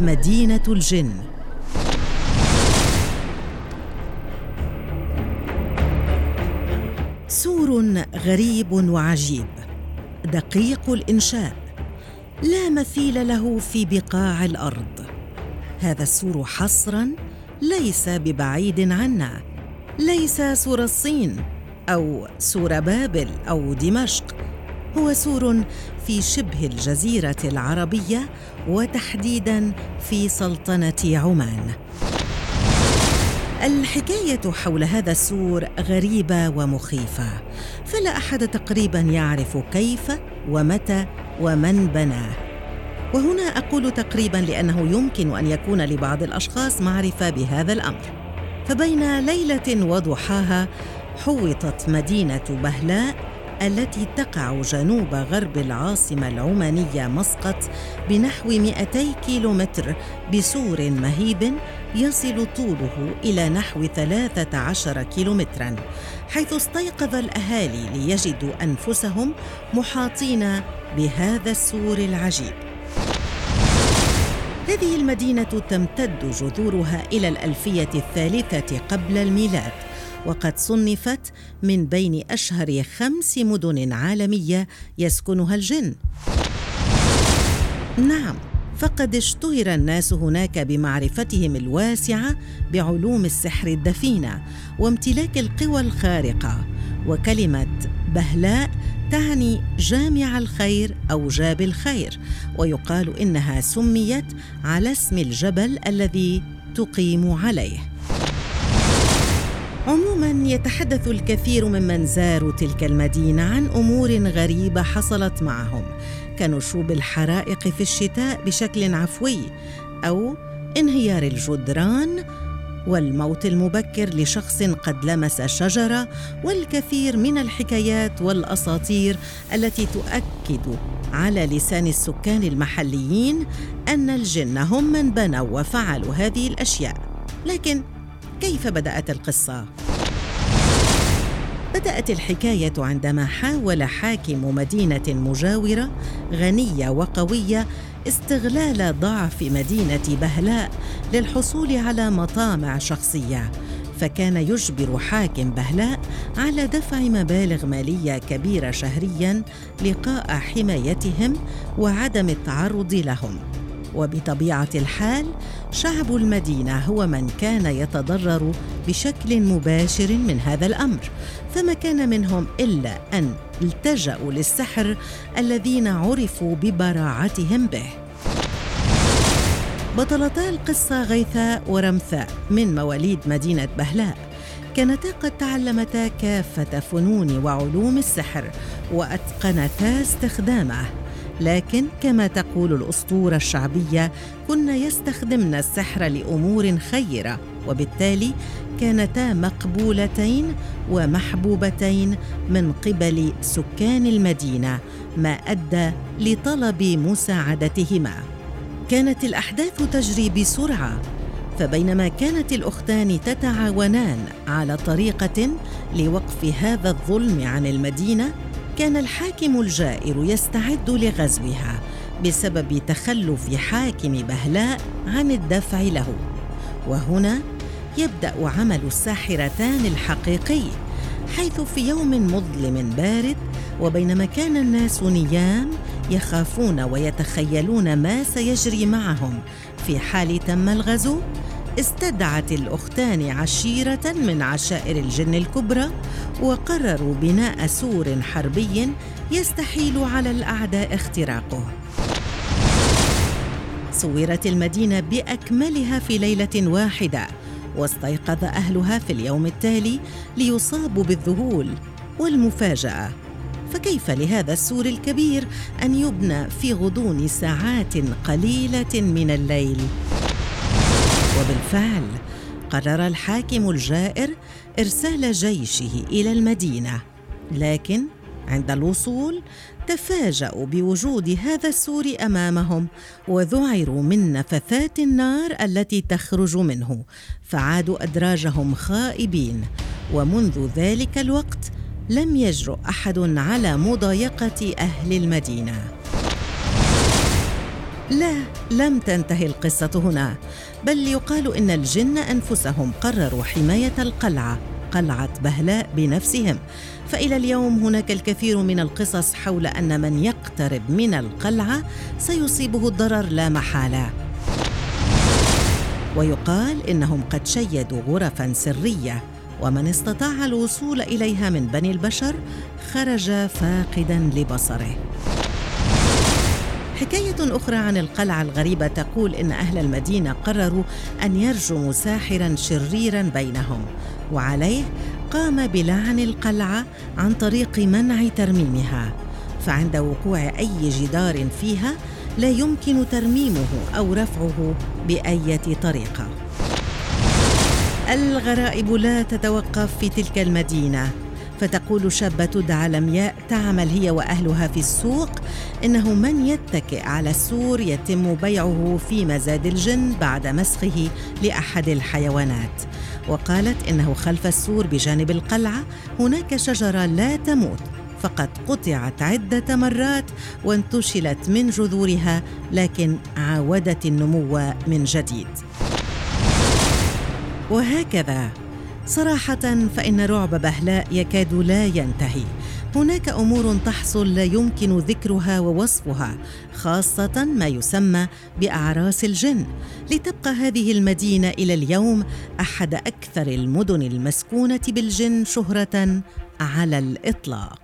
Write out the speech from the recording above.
مدينة الجن. سور غريب وعجيب. دقيق الإنشاء. لا مثيل له في بقاع الأرض. هذا السور حصرا ليس ببعيد عنا. ليس سور الصين أو سور بابل أو دمشق. هو سور في شبه الجزيرة العربية وتحديدا في سلطنة عمان. الحكاية حول هذا السور غريبة ومخيفة فلا أحد تقريبا يعرف كيف ومتى ومن بناه. وهنا أقول تقريبا لأنه يمكن أن يكون لبعض الأشخاص معرفة بهذا الأمر. فبين ليلة وضحاها حوطت مدينة بهلاء التي تقع جنوب غرب العاصمة العمانية مسقط بنحو 200 كيلومتر بسور مهيب يصل طوله إلى نحو 13 كيلومترا حيث استيقظ الأهالي ليجدوا أنفسهم محاطين بهذا السور العجيب. هذه المدينة تمتد جذورها إلى الألفية الثالثة قبل الميلاد. وقد صنفت من بين أشهر خمس مدن عالمية يسكنها الجن. نعم فقد اشتهر الناس هناك بمعرفتهم الواسعة بعلوم السحر الدفينة وامتلاك القوى الخارقة وكلمة بهلاء تعني جامع الخير أو جاب الخير ويقال إنها سميت على اسم الجبل الذي تقيم عليه. عموما يتحدث الكثير ممن زاروا تلك المدينة عن أمور غريبة حصلت معهم كنشوب الحرائق في الشتاء بشكل عفوي أو انهيار الجدران والموت المبكر لشخص قد لمس شجرة والكثير من الحكايات والأساطير التي تؤكد على لسان السكان المحليين أن الجن هم من بنوا وفعلوا هذه الأشياء. لكن كيف بدأت القصة؟ بدأت الحكاية عندما حاول حاكم مدينة مجاورة غنية وقوية استغلال ضعف مدينة بهلاء للحصول على مطامع شخصية. فكان يجبر حاكم بهلاء على دفع مبالغ مالية كبيرة شهريا لقاء حمايتهم وعدم التعرض لهم. وبطبيعة الحال شعب المدينة هو من كان يتضرر بشكل مباشر من هذا الأمر فما كان منهم إلا أن التجأوا للسحر الذين عرفوا ببراعتهم به. بطلتا القصة غيثاء ورمثاء من مواليد مدينة بهلاء كانتا قد تعلمتا كافة فنون وعلوم السحر وأتقنتا استخدامه. لكن كما تقول الأسطورة الشعبية كن يستخدمن السحر لأمور خيرة وبالتالي كانتا مقبولتين ومحبوبتين من قبل سكان المدينة ما أدى لطلب مساعدتهما. كانت الأحداث تجري بسرعة فبينما كانت الأختان تتعاونان على طريقة لوقف هذا الظلم عن المدينة كان الحاكم الجائر يستعد لغزوها بسبب تخلف حاكم بهلاء عن الدفع له. وهنا يبدأ عمل الساحرتان الحقيقي حيث في يوم مظلم بارد وبينما كان الناس نيام يخافون ويتخيلون ما سيجري معهم. في حال تم الغزو استدعت الأختان عشيرة من عشائر الجن الكبرى وقرروا بناء سور حربي يستحيل على الأعداء اختراقه. صورت المدينة بأكملها في ليلة واحدة واستيقظ أهلها في اليوم التالي ليصابوا بالذهول والمفاجأة. فكيف لهذا السور الكبير أن يبنى في غضون ساعات قليلة من الليل؟ وبالفعل قرر الحاكم الجائر إرسال جيشه إلى المدينة. لكن عند الوصول تفاجأوا بوجود هذا السور أمامهم وذعروا من نفثات النار التي تخرج منه فعادوا أدراجهم خائبين. ومنذ ذلك الوقت لم يجرؤ أحد على مضايقة أهل المدينة. لا لم تنتهي القصة هنا بل يقال إن الجن أنفسهم قرروا حماية القلعة قلعة بهلاء بنفسهم. فإلى اليوم هناك الكثير من القصص حول أن من يقترب من القلعة سيصيبه الضرر لا محالة. ويقال إنهم قد شيدوا غرفا سرية ومن استطاع الوصول إليها من بني البشر خرج فاقدا لبصره. حكاية أخرى عن القلعة الغريبة تقول إن أهل المدينة قرروا أن يرجموا ساحرا شريرا بينهم وعليه قام بلعن القلعة عن طريق منع ترميمها. فعند وقوع أي جدار فيها لا يمكن ترميمه أو رفعه بأية طريقة. الغرائب لا تتوقف في تلك المدينة. فتقول شابة تدعى لمياء تعمل هي وأهلها في السوق إنه من يتكئ على السور يتم بيعه في مزاد الجن بعد مسخه لأحد الحيوانات وقالت إنه خلف السور بجانب القلعة هناك شجرة لا تموت فقد قطعت عدة مرات وانتشلت من جذورها لكن عاودت النمو من جديد وهكذا. صراحة فإن رعب بهلاء يكاد لا ينتهي. هناك أمور تحصل لا يمكن ذكرها ووصفها خاصة ما يسمى بأعراس الجن. لتبقى هذه المدينة إلى اليوم أحد أكثر المدن المسكونة بالجن شهرة على الإطلاق.